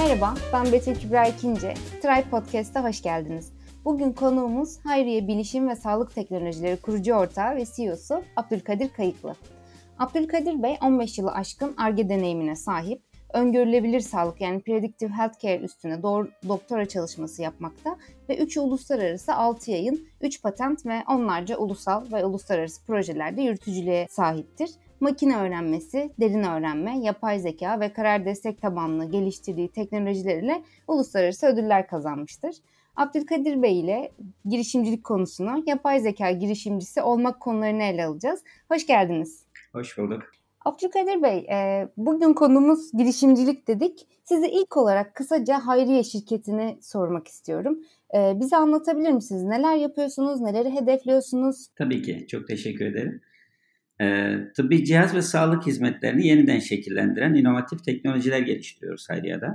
Merhaba, ben Betül Kübra İkinci. Tribe Podcast'a hoş geldiniz. Bugün konuğumuz Hayriye Bilişim ve Sağlık Teknolojileri kurucu ortağı ve CEO'su Abdülkadir Kayıklı. Abdülkadir Bey 15 yılı aşkın ARGE deneyimine sahip, öngörülebilir sağlık yani predictive healthcare üstüne doğru, doktora çalışması yapmakta ve 3 uluslararası 6 yayın, 3 patent ve onlarca ulusal ve uluslararası projelerde yürütücülüğe sahiptir makine öğrenmesi, derin öğrenme, yapay zeka ve karar destek tabanlı geliştirdiği teknolojileriyle uluslararası ödüller kazanmıştır. Abdülkadir Bey ile girişimcilik konusunu, yapay zeka girişimcisi olmak konularını ele alacağız. Hoş geldiniz. Hoş bulduk. Abdülkadir Bey, e, bugün konumuz girişimcilik dedik. Size ilk olarak kısaca Hayriye şirketini sormak istiyorum. E, bize anlatabilir misiniz? Neler yapıyorsunuz, neleri hedefliyorsunuz? Tabii ki, çok teşekkür ederim. E, tıbbi cihaz ve sağlık hizmetlerini yeniden şekillendiren inovatif teknolojiler geliştiriyoruz Hayriye'de.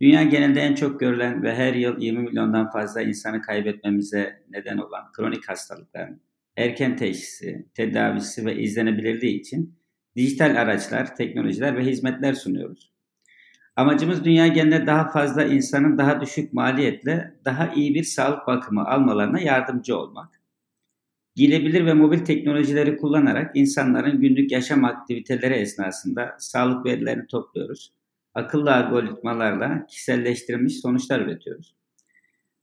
Dünya genelinde en çok görülen ve her yıl 20 milyondan fazla insanı kaybetmemize neden olan kronik hastalıkların erken teşhisi, tedavisi ve izlenebilirliği için dijital araçlar, teknolojiler ve hizmetler sunuyoruz. Amacımız dünya genelinde daha fazla insanın daha düşük maliyetle daha iyi bir sağlık bakımı almalarına yardımcı olmak. Giyilebilir ve mobil teknolojileri kullanarak insanların günlük yaşam aktiviteleri esnasında sağlık verilerini topluyoruz. Akıllı algoritmalarla kişiselleştirilmiş sonuçlar üretiyoruz.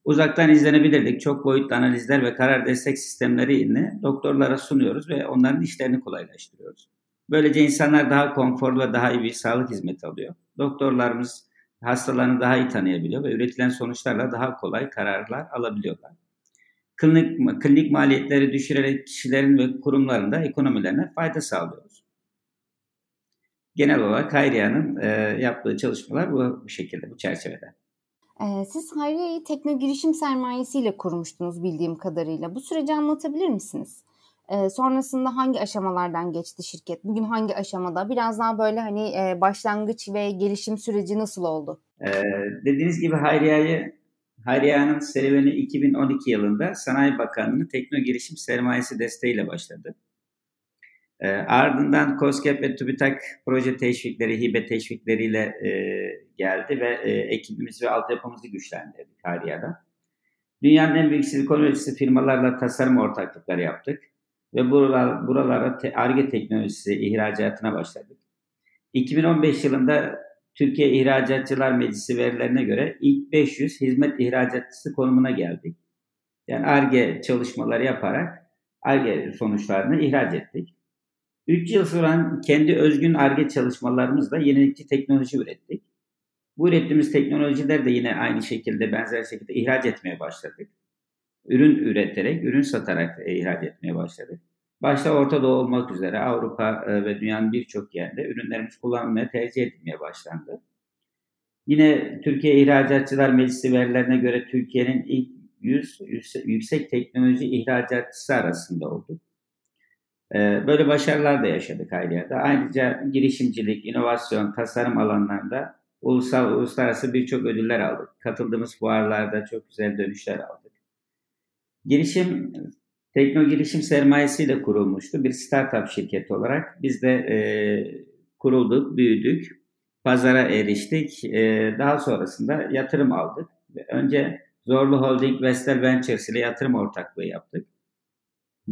Uzaktan izlenebilirlik, çok boyutlu analizler ve karar destek sistemleri ile doktorlara sunuyoruz ve onların işlerini kolaylaştırıyoruz. Böylece insanlar daha konforlu ve daha iyi bir sağlık hizmeti alıyor. Doktorlarımız hastalarını daha iyi tanıyabiliyor ve üretilen sonuçlarla daha kolay kararlar alabiliyorlar klinik, klinik maliyetleri düşürerek kişilerin ve kurumların da ekonomilerine fayda sağlıyoruz. Genel olarak Hayriye'nin e, yaptığı çalışmalar bu, bu şekilde, bu çerçevede. Ee, siz Hayriye'yi tekno girişim sermayesiyle kurmuştunuz bildiğim kadarıyla. Bu süreci anlatabilir misiniz? Ee, sonrasında hangi aşamalardan geçti şirket? Bugün hangi aşamada? Biraz daha böyle hani e, başlangıç ve gelişim süreci nasıl oldu? Ee, dediğiniz gibi Hayriye'yi Harya'nın serüveni 2012 yılında Sanayi Bakanlığı Tekno Girişim Sermayesi desteğiyle başladı. E, ardından COSGAP ve TÜBİTAK proje teşvikleri, hibe teşvikleriyle e, geldi ve e, ekibimiz ve altyapımızı güçlendirdik Harya'da. Dünyanın en büyük silikon firmalarla tasarım ortaklıkları yaptık ve buralar, buralara ARGE teknolojisi ihracatına başladık. 2015 yılında Türkiye İhracatçılar Meclisi verilerine göre ilk 500 hizmet ihracatçısı konumuna geldik. Yani ARGE çalışmaları yaparak ARGE sonuçlarını ihraç ettik. 3 yıl süren kendi özgün ARGE çalışmalarımızla yenilikçi teknoloji ürettik. Bu ürettiğimiz teknolojiler de yine aynı şekilde benzer şekilde ihraç etmeye başladık. Ürün üreterek, ürün satarak ihraç etmeye başladık. Başta Orta Doğu olmak üzere Avrupa e, ve dünyanın birçok yerinde ürünlerimiz kullanılmaya tercih edilmeye başlandı. Yine Türkiye İhracatçılar Meclisi verilerine göre Türkiye'nin ilk 100 yüksek teknoloji ihracatçısı arasında olduk. E, böyle başarılar da yaşadık Hayriya'da. Ayrıca girişimcilik, inovasyon, tasarım alanlarında ulusal, uluslararası birçok ödüller aldık. Katıldığımız fuarlarda çok güzel dönüşler aldık. Girişim Tekno girişim sermayesiyle kurulmuştu. Bir startup şirketi olarak biz de e, kurulduk, büyüdük, pazara eriştik. E, daha sonrasında yatırım aldık. Önce Zorlu Holding Vestel Ventures ile yatırım ortaklığı yaptık.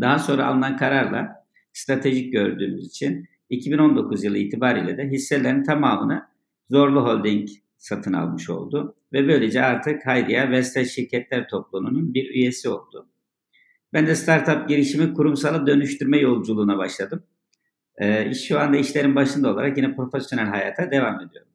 Daha sonra alınan kararla stratejik gördüğümüz için 2019 yılı itibariyle de hisselerin tamamını Zorlu Holding satın almış oldu. Ve böylece artık Hayriye Vestel Şirketler Topluluğu'nun bir üyesi oldu. Ben de startup girişimi kurumsala dönüştürme yolculuğuna başladım. Ee, şu anda işlerin başında olarak yine profesyonel hayata devam ediyorum.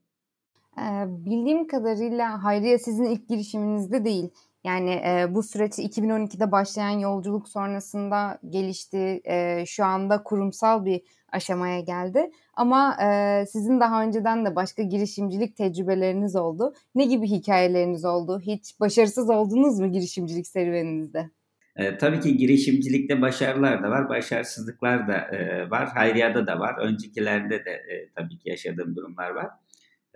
Ee, bildiğim kadarıyla Hayriye sizin ilk girişiminizde değil. Yani e, bu süreç 2012'de başlayan yolculuk sonrasında gelişti. E, şu anda kurumsal bir aşamaya geldi. Ama e, sizin daha önceden de başka girişimcilik tecrübeleriniz oldu. Ne gibi hikayeleriniz oldu? Hiç başarısız oldunuz mu girişimcilik serüveninizde? E, tabii ki girişimcilikte başarılar da var, başarısızlıklar da e, var. Hayriyada da var. Öncekilerde de e, tabii ki yaşadığım durumlar var.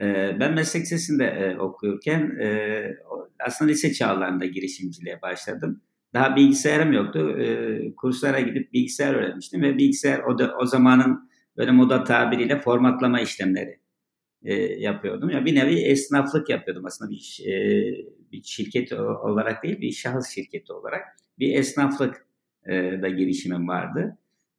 E, ben meslek sesinde e, okuyurken e, aslında lise çağlarında girişimciliğe başladım. Daha bilgisayarım yoktu. E, kurslara gidip bilgisayar öğrenmiştim ve bilgisayar o, da, o zamanın böyle moda tabiriyle formatlama işlemleri e, yapıyordum. Ya bir nevi esnaflık yapıyordum aslında bir, e, bir şirket olarak değil bir şahıs şirketi olarak bir esnaflık e, da girişimim vardı.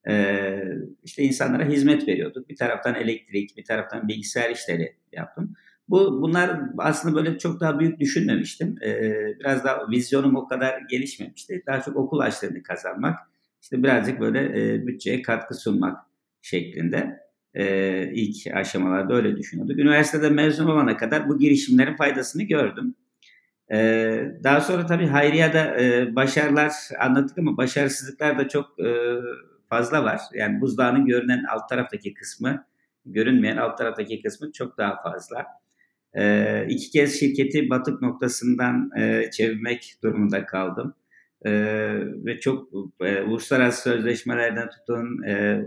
E, işte insanlara hizmet veriyorduk. Bir taraftan elektrik, bir taraftan bilgisayar işleri yaptım. Bu bunlar aslında böyle çok daha büyük düşünmemiştim. Ee, biraz daha vizyonum o kadar gelişmemişti. Daha çok okul açlığını kazanmak, işte birazcık böyle e, bütçeye katkı sunmak şeklinde e, ilk aşamalarda öyle düşünüyorduk. Üniversitede mezun olana kadar bu girişimlerin faydasını gördüm. E, daha sonra tabii Hayriye'de e, başarılar anlattık ama başarısızlıklar da çok e, fazla var. Yani buzdağının görünen alt taraftaki kısmı, görünmeyen alt taraftaki kısmı çok daha fazla. E, iki kez şirketi batık noktasından e, çevirmek durumunda kaldım. E, ve çok e, uluslararası sözleşmelerden tutun e,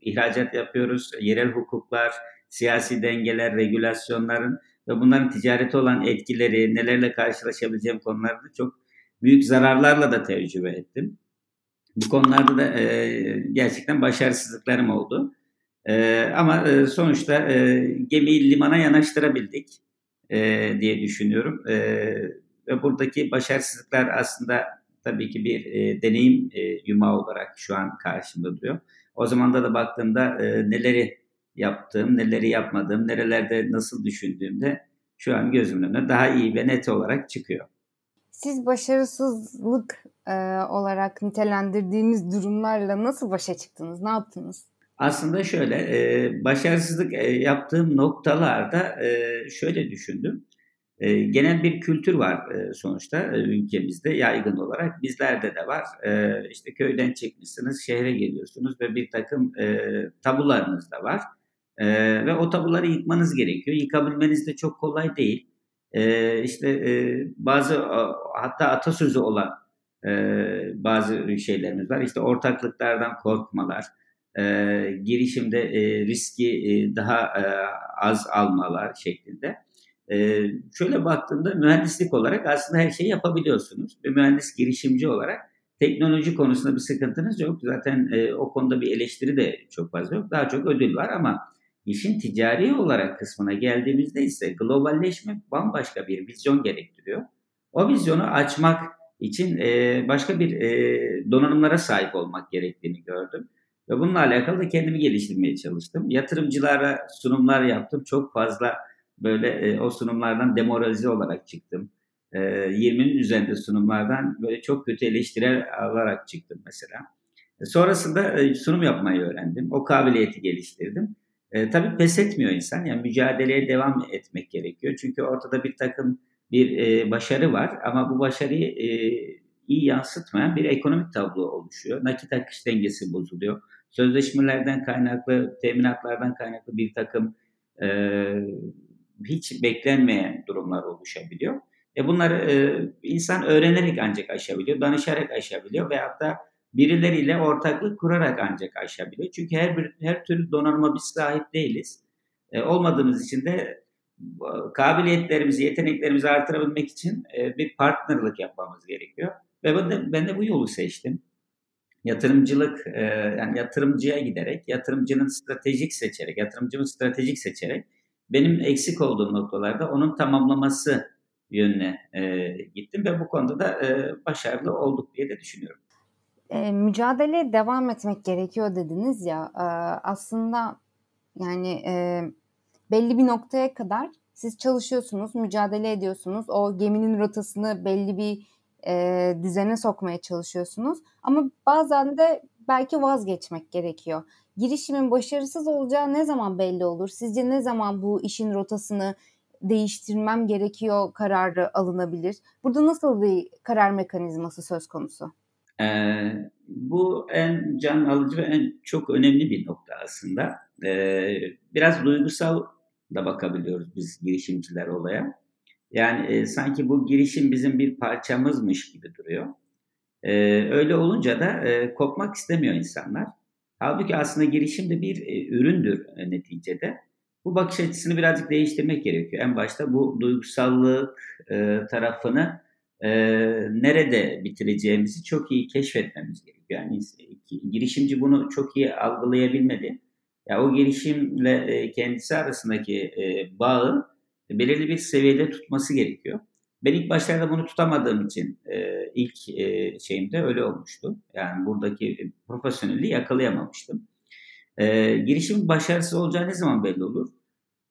ihracat yapıyoruz. Yerel hukuklar, siyasi dengeler, regülasyonların ve bunların ticareti olan etkileri, nelerle karşılaşabileceğim konularda çok büyük zararlarla da tecrübe ettim. Bu konularda da e, gerçekten başarısızlıklarım oldu. E, ama e, sonuçta e, gemiyi limana yanaştırabildik e, diye düşünüyorum. E, ve buradaki başarısızlıklar aslında tabii ki bir e, deneyim e, yumağı olarak şu an karşımda duruyor. O zaman da da baktığımda e, neleri yaptığım, neleri yapmadığım, nerelerde nasıl düşündüğümde şu an gözümün önüne daha iyi ve net olarak çıkıyor. Siz başarısızlık e, olarak nitelendirdiğiniz durumlarla nasıl başa çıktınız? Ne yaptınız? Aslında şöyle, e, başarısızlık e, yaptığım noktalarda e, şöyle düşündüm. E, genel bir kültür var e, sonuçta e, ülkemizde yaygın olarak. Bizlerde de var. E, işte köyden çıkmışsınız, şehre geliyorsunuz ve bir takım e, tabularınız da var. E, ve o tabuları yıkmanız gerekiyor. Yıkabilmeniz de çok kolay değil. E, işte e, bazı hatta atasözü olan bazı şeylerimiz var. İşte ortaklıklardan korkmalar, girişimde riski daha e, az almalar şeklinde. E, şöyle baktığımda mühendislik olarak aslında her şeyi yapabiliyorsunuz. Bir mühendis girişimci olarak teknoloji konusunda bir sıkıntınız yok. Zaten e, o konuda bir eleştiri de çok fazla yok. Daha çok ödül var ama işin ticari olarak kısmına geldiğimizde ise globalleşme bambaşka bir vizyon gerektiriyor. O vizyonu açmak için e, başka bir e, donanımlara sahip olmak gerektiğini gördüm. Ve bununla alakalı da kendimi geliştirmeye çalıştım. Yatırımcılara sunumlar yaptım. Çok fazla böyle e, o sunumlardan demoralize olarak çıktım. E, 20'nin üzerinde sunumlardan böyle çok kötü eleştiriler alarak çıktım mesela. E, sonrasında e, sunum yapmayı öğrendim. O kabiliyeti geliştirdim. E, tabii pes etmiyor insan. Yani mücadeleye devam etmek gerekiyor. Çünkü ortada bir takım bir e, başarı var ama bu başarıyı e, iyi yansıtmayan bir ekonomik tablo oluşuyor. Nakit akış dengesi bozuluyor. Sözleşmelerden kaynaklı, teminatlardan kaynaklı bir takım e, hiç beklenmeyen durumlar oluşabiliyor. E bunları e, insan öğrenerek ancak aşabiliyor, danışarak aşabiliyor ve hatta birileriyle ortaklık kurarak ancak aşabiliyor. Çünkü her bir her türlü donanıma biz sahip değiliz. E, olmadığımız için de kabiliyetlerimizi, yeteneklerimizi artırabilmek için e, bir partnerlik yapmamız gerekiyor. Ve ben de, ben de bu yolu seçtim. Yatırımcılık, e, yani yatırımcıya giderek, yatırımcının stratejik seçerek, yatırımcımı stratejik seçerek benim eksik olduğum noktalarda onun tamamlaması yönüne e, gittim ve bu konuda da e, başarılı olduk diye de düşünüyorum. E, mücadele devam etmek gerekiyor dediniz ya e, aslında yani e, belli bir noktaya kadar siz çalışıyorsunuz, mücadele ediyorsunuz. O geminin rotasını belli bir e, düzene sokmaya çalışıyorsunuz. Ama bazen de belki vazgeçmek gerekiyor. Girişimin başarısız olacağı ne zaman belli olur? Sizce ne zaman bu işin rotasını değiştirmem gerekiyor kararı alınabilir? Burada nasıl bir karar mekanizması söz konusu? Ee, bu en can alıcı ve en çok önemli bir nokta aslında. Ee, biraz duygusal da bakabiliyoruz biz girişimciler olaya. Yani e, sanki bu girişim bizim bir parçamızmış gibi duruyor. E, öyle olunca da e, kopmak istemiyor insanlar. Halbuki aslında girişim de bir e, üründür e, neticede. Bu bakış açısını birazcık değiştirmek gerekiyor. En başta bu duygusallık e, tarafını nerede bitireceğimizi çok iyi keşfetmemiz gerekiyor. Yani girişimci bunu çok iyi algılayabilmeli. Yani o girişimle kendisi arasındaki bağı belirli bir seviyede tutması gerekiyor. Ben ilk başlarda bunu tutamadığım için e, ilk e, şeyimde öyle olmuştu. Yani buradaki profesyonelliği yakalayamamıştım. E, girişim başarısız olacağı ne zaman belli olur?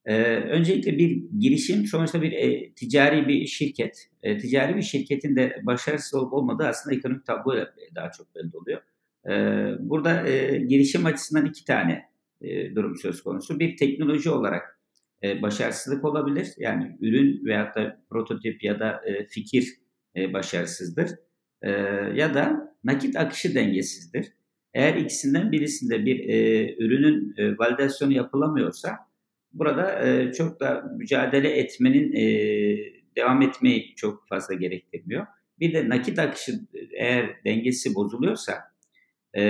E, öncelikle bir girişim sonuçta bir e, ticari bir şirket. E, ticari bir şirketin de başarısız olup olmadığı aslında ekonomik tabloyla daha çok belli oluyor. E, burada e, girişim açısından iki tane e, durum söz konusu. Bir teknoloji olarak e, başarısızlık olabilir. Yani ürün veyahut da prototip ya da e, fikir e, başarısızdır. E, ya da nakit akışı dengesizdir. Eğer ikisinden birisinde bir e, ürünün e, validasyonu yapılamıyorsa burada e, çok da mücadele etmenin e, devam etmeyi çok fazla gerektirmiyor. Bir de nakit akışı eğer dengesi bozuluyorsa e,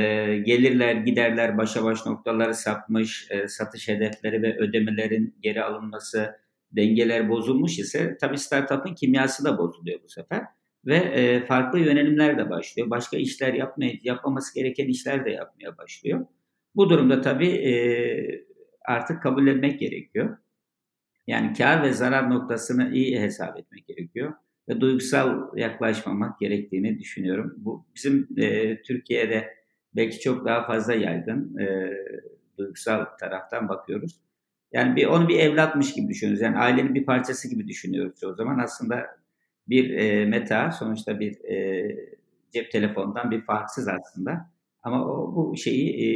gelirler, giderler başa baş noktaları sapmış, e, satış hedefleri ve ödemelerin geri alınması, dengeler bozulmuş ise tabii startup'ın kimyası da bozuluyor bu sefer. Ve e, farklı yönelimler de başlıyor. Başka işler yapmaya, yapmaması gereken işler de yapmaya başlıyor. Bu durumda tabii e, artık kabul etmek gerekiyor. Yani kar ve zarar noktasını iyi hesap etmek gerekiyor ve duygusal yaklaşmamak gerektiğini düşünüyorum. Bu bizim e, Türkiye'de belki çok daha fazla yaygın e, duygusal taraftan bakıyoruz. Yani bir onu bir evlatmış gibi düşünüyoruz. Yani ailenin bir parçası gibi düşünüyoruz o zaman. Aslında bir e, meta sonuçta bir e, cep telefonundan bir farksız aslında. Ama o, bu şeyi e,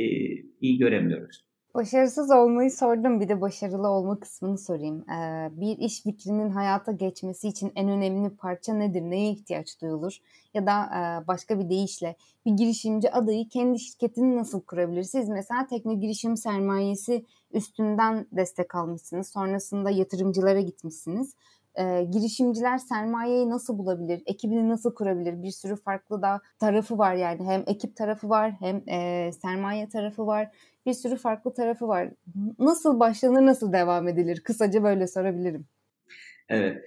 iyi göremiyoruz. Başarısız olmayı sordum. Bir de başarılı olma kısmını sorayım. Ee, bir iş fikrinin hayata geçmesi için en önemli parça nedir? Neye ihtiyaç duyulur? Ya da e, başka bir deyişle bir girişimci adayı kendi şirketini nasıl kurabilir? Siz mesela tekno girişim sermayesi üstünden destek almışsınız. Sonrasında yatırımcılara gitmişsiniz e, girişimciler sermayeyi nasıl bulabilir, ekibini nasıl kurabilir? Bir sürü farklı da tarafı var yani hem ekip tarafı var hem e, sermaye tarafı var. Bir sürü farklı tarafı var. Nasıl başlanır, nasıl devam edilir? Kısaca böyle sorabilirim. Evet.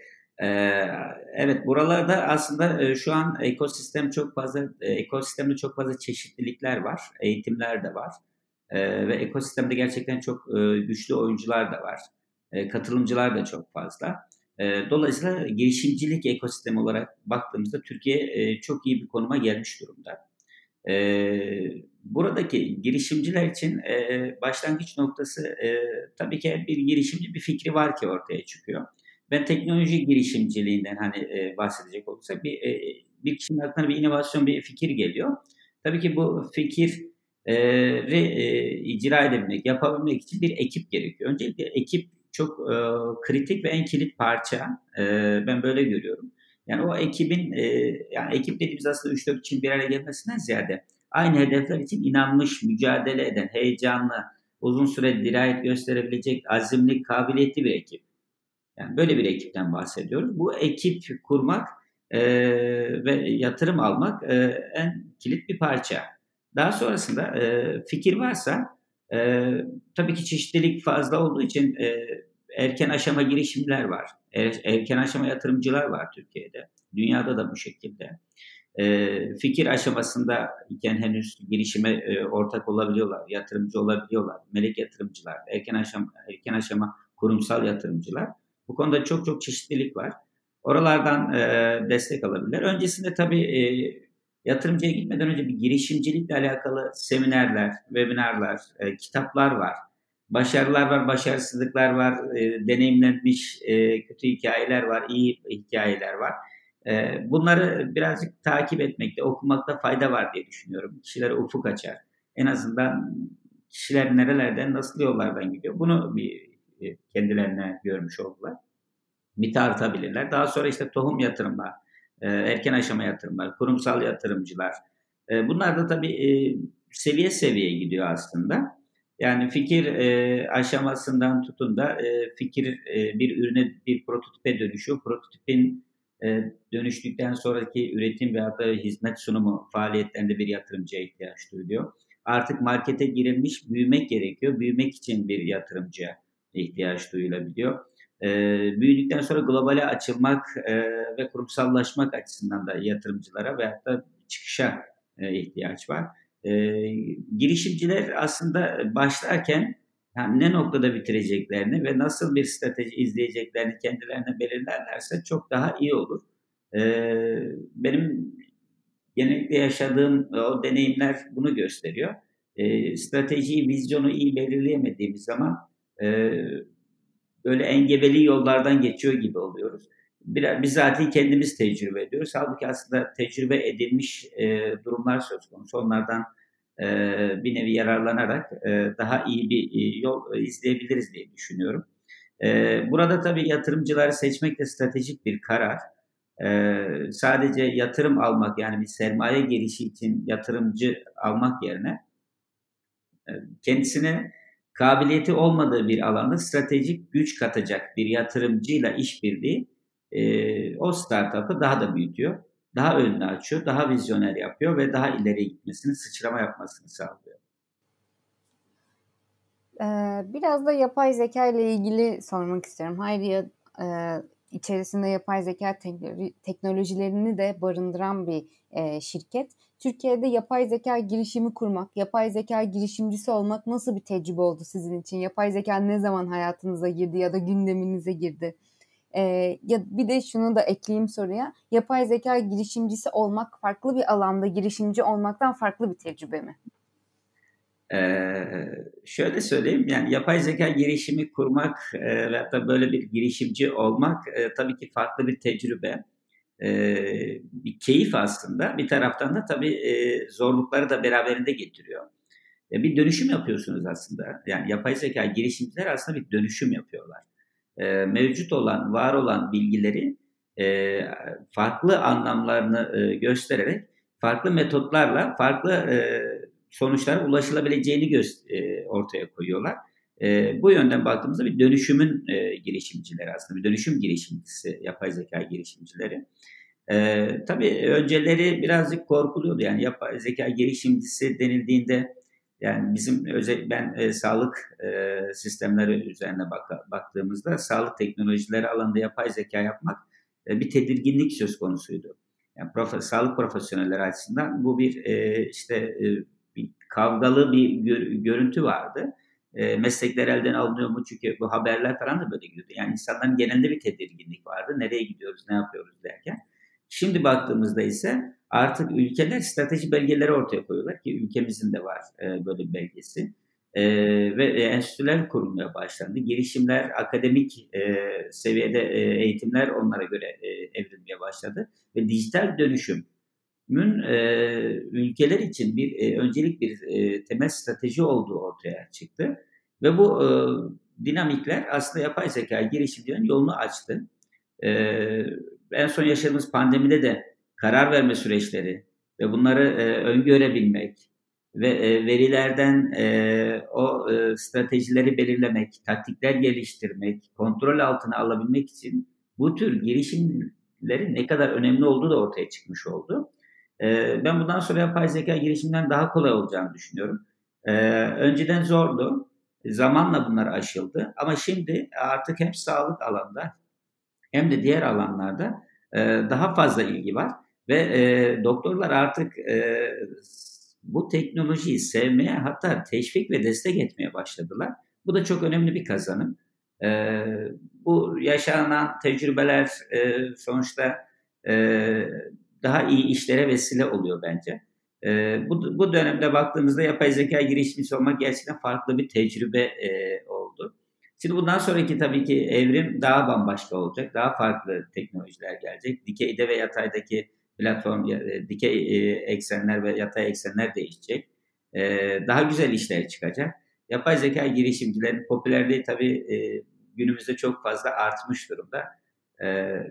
Evet buralarda aslında şu an ekosistem çok fazla ekosistemde çok fazla çeşitlilikler var. Eğitimler de var. Ve ekosistemde gerçekten çok güçlü oyuncular da var. Katılımcılar da çok fazla. Dolayısıyla girişimcilik ekosistemi olarak baktığımızda Türkiye çok iyi bir konuma gelmiş durumda. Buradaki girişimciler için başlangıç noktası tabii ki bir girişimci bir fikri var ki ortaya çıkıyor. Ben teknoloji girişimciliğinden hani bahsedecek olursak bir bir kişinin aklına bir inovasyon bir fikir geliyor. Tabii ki bu fikir e, e, icra edebilmek, yapabilmek için bir ekip gerekiyor. Öncelikle ekip çok e, kritik ve en kilit parça. E, ben böyle görüyorum. Yani o ekibin, e, yani ekip dediğimiz aslında 3-4 kişinin bir araya gelmesinden ziyade aynı hedefler için inanmış, mücadele eden, heyecanlı, uzun süre dirayet gösterebilecek, azimli, kabiliyetli bir ekip. Yani böyle bir ekipten bahsediyoruz. Bu ekip kurmak e, ve yatırım almak e, en kilit bir parça. Daha sonrasında e, fikir varsa e, tabii ki çeşitlilik fazla olduğu için e, erken aşama girişimler var. Er, erken aşama yatırımcılar var Türkiye'de. Dünyada da bu şekilde. E, fikir aşamasında iken henüz girişime e, ortak olabiliyorlar, yatırımcı olabiliyorlar, melek yatırımcılar, erken aşama, erken aşama kurumsal yatırımcılar. Bu konuda çok çok çeşitlilik var. Oralardan e, destek alabilirler. Öncesinde tabii e, yatırımcıya gitmeden önce bir girişimcilikle alakalı seminerler, webinarlar, e, kitaplar var. Başarılar var, başarısızlıklar var, e, deneyimlenmiş e, kötü hikayeler var, iyi hikayeler var. E, bunları birazcık takip etmekte, okumakta fayda var diye düşünüyorum. Kişilere ufuk açar. En azından kişiler nerelerden, nasıl yollardan gidiyor bunu bir e, kendilerine görmüş oldular. Bir tartabilirler. Daha sonra işte tohum yatırımlar, e, erken aşama yatırımlar, kurumsal yatırımcılar. E, bunlar da tabii e, seviye seviye gidiyor aslında. Yani fikir e, aşamasından tutun da e, fikir e, bir ürüne, bir prototipe dönüşüyor. Prototipin e, dönüştükten sonraki üretim veya da hizmet sunumu faaliyetlerinde bir yatırımcıya ihtiyaç duyuluyor. Artık markete girilmiş, büyümek gerekiyor. Büyümek için bir yatırımcıya ihtiyaç duyulabiliyor. E, büyüdükten sonra globale açılmak e, ve kurumsallaşmak açısından da yatırımcılara veya da çıkışa e, ihtiyaç var. E, girişimciler aslında başlarken yani ne noktada bitireceklerini ve nasıl bir strateji izleyeceklerini kendilerine belirlerlerse çok daha iyi olur. Ee, benim genellikle yaşadığım o deneyimler bunu gösteriyor. Ee, stratejiyi, vizyonu iyi belirleyemediğimiz zaman e, böyle engebeli yollardan geçiyor gibi oluyoruz. Biz zaten kendimiz tecrübe ediyoruz. Halbuki aslında tecrübe edilmiş e, durumlar söz konusu. Onlardan e, bir nevi yararlanarak e, daha iyi bir e, yol e, izleyebiliriz diye düşünüyorum. E, burada tabii yatırımcıları seçmek de stratejik bir karar. E, sadece yatırım almak yani bir sermaye girişi için yatırımcı almak yerine e, kendisine kabiliyeti olmadığı bir alanda stratejik güç katacak bir yatırımcıyla işbirliği e, o startup'ı daha da büyütüyor. Daha önünü açıyor, daha vizyoner yapıyor ve daha ileri gitmesini, sıçrama yapmasını sağlıyor. Biraz da yapay zeka ile ilgili sormak istiyorum. Hayriye e, içerisinde yapay zeka teknolojilerini de barındıran bir şirket. Türkiye'de yapay zeka girişimi kurmak, yapay zeka girişimcisi olmak nasıl bir tecrübe oldu sizin için? Yapay zeka ne zaman hayatınıza girdi ya da gündeminize girdi? Ee, ya bir de şunu da ekleyeyim soruya. Yapay zeka girişimcisi olmak farklı bir alanda girişimci olmaktan farklı bir tecrübe mi? Ee, şöyle söyleyeyim yani yapay zeka girişimi kurmak e, ve hatta böyle bir girişimci olmak e, tabii ki farklı bir tecrübe. E, bir keyif aslında bir taraftan da tabii e, zorlukları da beraberinde getiriyor. E, bir dönüşüm yapıyorsunuz aslında. Yani yapay zeka girişimciler aslında bir dönüşüm yapıyorlar. E, mevcut olan, var olan bilgileri e, farklı anlamlarını e, göstererek farklı metotlarla farklı e, sonuçlara ulaşılabileceğini gö- e, ortaya koyuyorlar. E, bu yönden baktığımızda bir dönüşümün e, girişimcileri aslında bir dönüşüm girişimcisi yapay zeka girişimcileri. E, tabii önceleri birazcık korkuluyordu yani yapay zeka girişimcisi denildiğinde yani bizim özel ben e, sağlık e, sistemleri üzerine bak, baktığımızda sağlık teknolojileri alanında yapay zeka yapmak e, bir tedirginlik söz konusuydu. Yani profe, sağlık profesyonelleri açısından bu bir e, işte e, bir kavgalı bir gör, görüntü vardı. E, meslekler elden alınıyor mu? Çünkü bu haberler falan da böyle gidiyordu. Yani insanların genelde bir tedirginlik vardı. Nereye gidiyoruz, ne yapıyoruz derken. Şimdi baktığımızda ise artık ülkeler strateji belgeleri ortaya koyuyorlar ki ülkemizin de var e, böyle bir belgesi. E, ve enstitüler kurulmaya başlandı. Girişimler, akademik seviyede eğitimler onlara göre evrilmeye başladı. Ve dijital dönüşümün e, ülkeler için bir e, öncelik bir e, temel strateji olduğu ortaya çıktı. Ve bu e, dinamikler aslında yapay zeka girişimlerin yolunu açtı. E, en son yaşadığımız pandemide de karar verme süreçleri ve bunları e, öngörebilmek ve e, verilerden e, o e, stratejileri belirlemek, taktikler geliştirmek, kontrol altına alabilmek için bu tür girişimlerin ne kadar önemli olduğu da ortaya çıkmış oldu. E, ben bundan sonra yapay zeka girişimden daha kolay olacağını düşünüyorum. E, önceden zordu. Zamanla bunlar aşıldı. Ama şimdi artık hem sağlık alanda hem de diğer alanlarda e, daha fazla ilgi var. Ve e, doktorlar artık e, bu teknolojiyi sevmeye hatta teşvik ve destek etmeye başladılar. Bu da çok önemli bir kazanım. E, bu yaşanan tecrübeler e, sonuçta e, daha iyi işlere vesile oluyor bence. E, bu, bu dönemde baktığımızda yapay zeka girişimcisi olmak gerçekten farklı bir tecrübe e, oldu. Şimdi bundan sonraki tabii ki evrim daha bambaşka olacak. Daha farklı teknolojiler gelecek. Dikeyde ve yataydaki platform e, dikey e, eksenler ve yatay eksenler değişecek. E, daha güzel işler çıkacak. Yapay zeka girişimcilerin popülerliği tabii günümüzde çok fazla artmış durumda.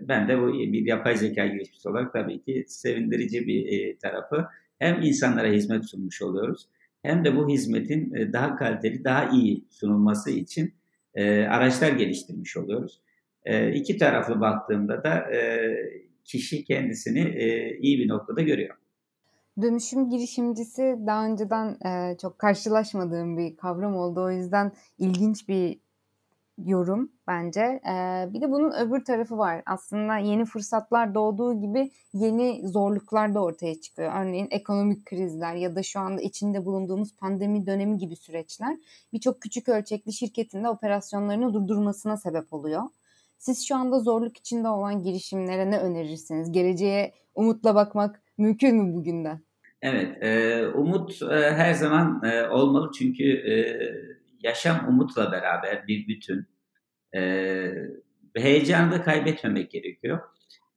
Ben de bu bir yapay zeka girişimcisi olarak tabii ki sevindirici bir tarafı. Hem insanlara hizmet sunmuş oluyoruz hem de bu hizmetin daha kaliteli, daha iyi sunulması için araçlar geliştirmiş oluyoruz. İki taraflı baktığımda da kişi kendisini e, iyi bir noktada görüyor. Dönüşüm girişimcisi daha önceden e, çok karşılaşmadığım bir kavram oldu. O yüzden ilginç bir yorum bence. Ee, bir de bunun öbür tarafı var. Aslında yeni fırsatlar doğduğu gibi yeni zorluklar da ortaya çıkıyor. Örneğin ekonomik krizler ya da şu anda içinde bulunduğumuz pandemi dönemi gibi süreçler birçok küçük ölçekli şirketin de operasyonlarını durdurmasına sebep oluyor. Siz şu anda zorluk içinde olan girişimlere ne önerirsiniz? Geleceğe umutla bakmak mümkün mü bugünden? Evet, e, umut e, her zaman e, olmalı çünkü e, yaşam umutla beraber bir bütün. E, heyecanı da kaybetmemek gerekiyor.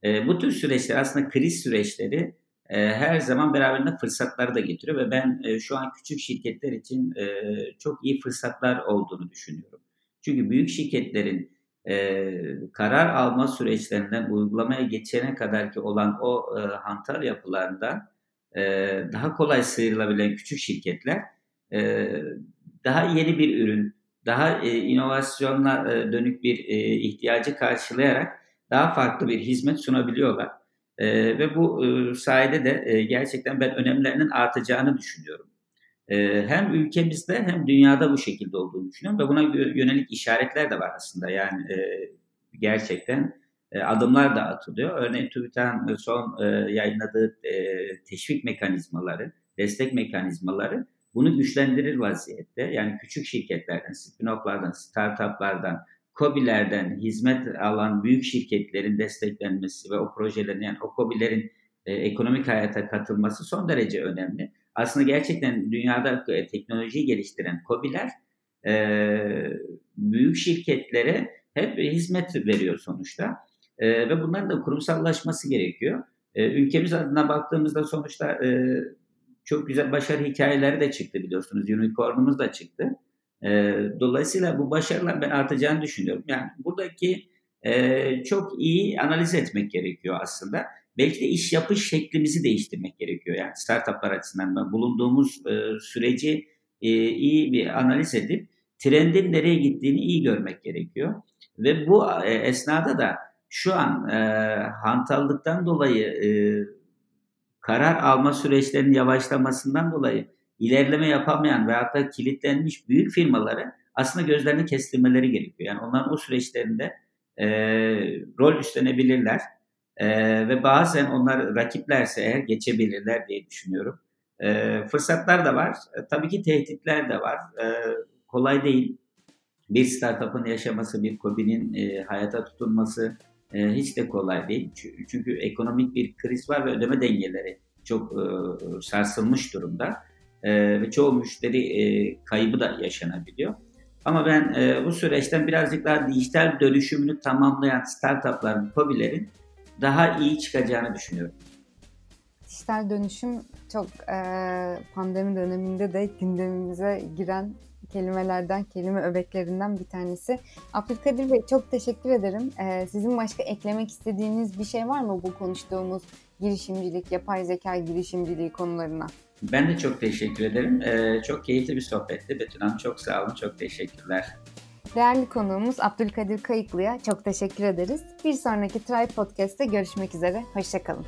E, bu tür süreçler aslında kriz süreçleri e, her zaman beraberinde fırsatları da getiriyor ve ben e, şu an küçük şirketler için e, çok iyi fırsatlar olduğunu düşünüyorum. Çünkü büyük şirketlerin e, karar alma süreçlerinden uygulamaya geçene kadar ki olan o e, hantal yapılarında e, daha kolay sıyrılabilen küçük şirketler e, daha yeni bir ürün, daha e, inovasyonla e, dönük bir e, ihtiyacı karşılayarak daha farklı bir hizmet sunabiliyorlar. E, ve bu e, sayede de e, gerçekten ben önemlerinin artacağını düşünüyorum. E, hem ülkemizde hem dünyada bu şekilde olduğunu düşünüyorum ve buna yönelik işaretler de var aslında. Yani e, gerçekten e, adımlar da atılıyor. Örneğin TÜBİTAK'ın son e, yayınladığı e, teşvik mekanizmaları, destek mekanizmaları bunu güçlendirir vaziyette. Yani küçük şirketlerden, spin-off'lardan, startup'lardan, COBİ'lerden hizmet alan büyük şirketlerin desteklenmesi ve o projelerin yani o COBİ'lerin e, ekonomik hayata katılması son derece önemli. Aslında gerçekten dünyada e, teknolojiyi geliştiren COBİ'ler e, büyük şirketlere hep hizmet veriyor sonuçta. E, ve bunların da kurumsallaşması gerekiyor. E, ülkemiz adına baktığımızda sonuçta e, çok güzel başarı hikayeleri de çıktı biliyorsunuz. Unicorn'umuz da çıktı. E, dolayısıyla bu başarılar ben artacağını düşünüyorum. Yani buradaki e, çok iyi analiz etmek gerekiyor aslında. Belki de iş yapış şeklimizi değiştirmek gerekiyor. Yani startuplar açısından bulunduğumuz e, süreci e, iyi bir analiz edip trendin nereye gittiğini iyi görmek gerekiyor. Ve bu e, esnada da şu an e, hantallıktan dolayı e, karar alma süreçlerinin yavaşlamasından dolayı ilerleme yapamayan ve hatta kilitlenmiş büyük firmaları aslında gözlerini kestirmeleri gerekiyor. Yani onların o süreçlerinde e, rol üstlenebilirler e, ve bazen onlar rakiplerse eğer geçebilirler diye düşünüyorum. E, fırsatlar da var. E, tabii ki tehditler de var. E, kolay değil. Bir startup'ın yaşaması, bir COBİ'nin e, hayata tutunması, e, hiç de kolay değil. Çünkü ekonomik bir kriz var ve ödeme dengeleri çok e, sarsılmış durumda. E, ve çoğu müşteri e, kaybı da yaşanabiliyor. Ama ben e, bu süreçten birazcık daha dijital dönüşümünü tamamlayan startupların, COBİ'lerin daha iyi çıkacağını düşünüyorum. Dijital dönüşüm çok e, pandemi döneminde de gündemimize giren kelimelerden, kelime öbeklerinden bir tanesi. Abdülkadir Bey çok teşekkür ederim. Ee, sizin başka eklemek istediğiniz bir şey var mı bu konuştuğumuz girişimcilik, yapay zeka girişimciliği konularına? Ben de çok teşekkür ederim. Ee, çok keyifli bir sohbetti. Betül Hanım çok sağ olun, çok teşekkürler. Değerli konuğumuz Abdülkadir Kayıklı'ya çok teşekkür ederiz. Bir sonraki Try Podcast'te görüşmek üzere. Hoşçakalın.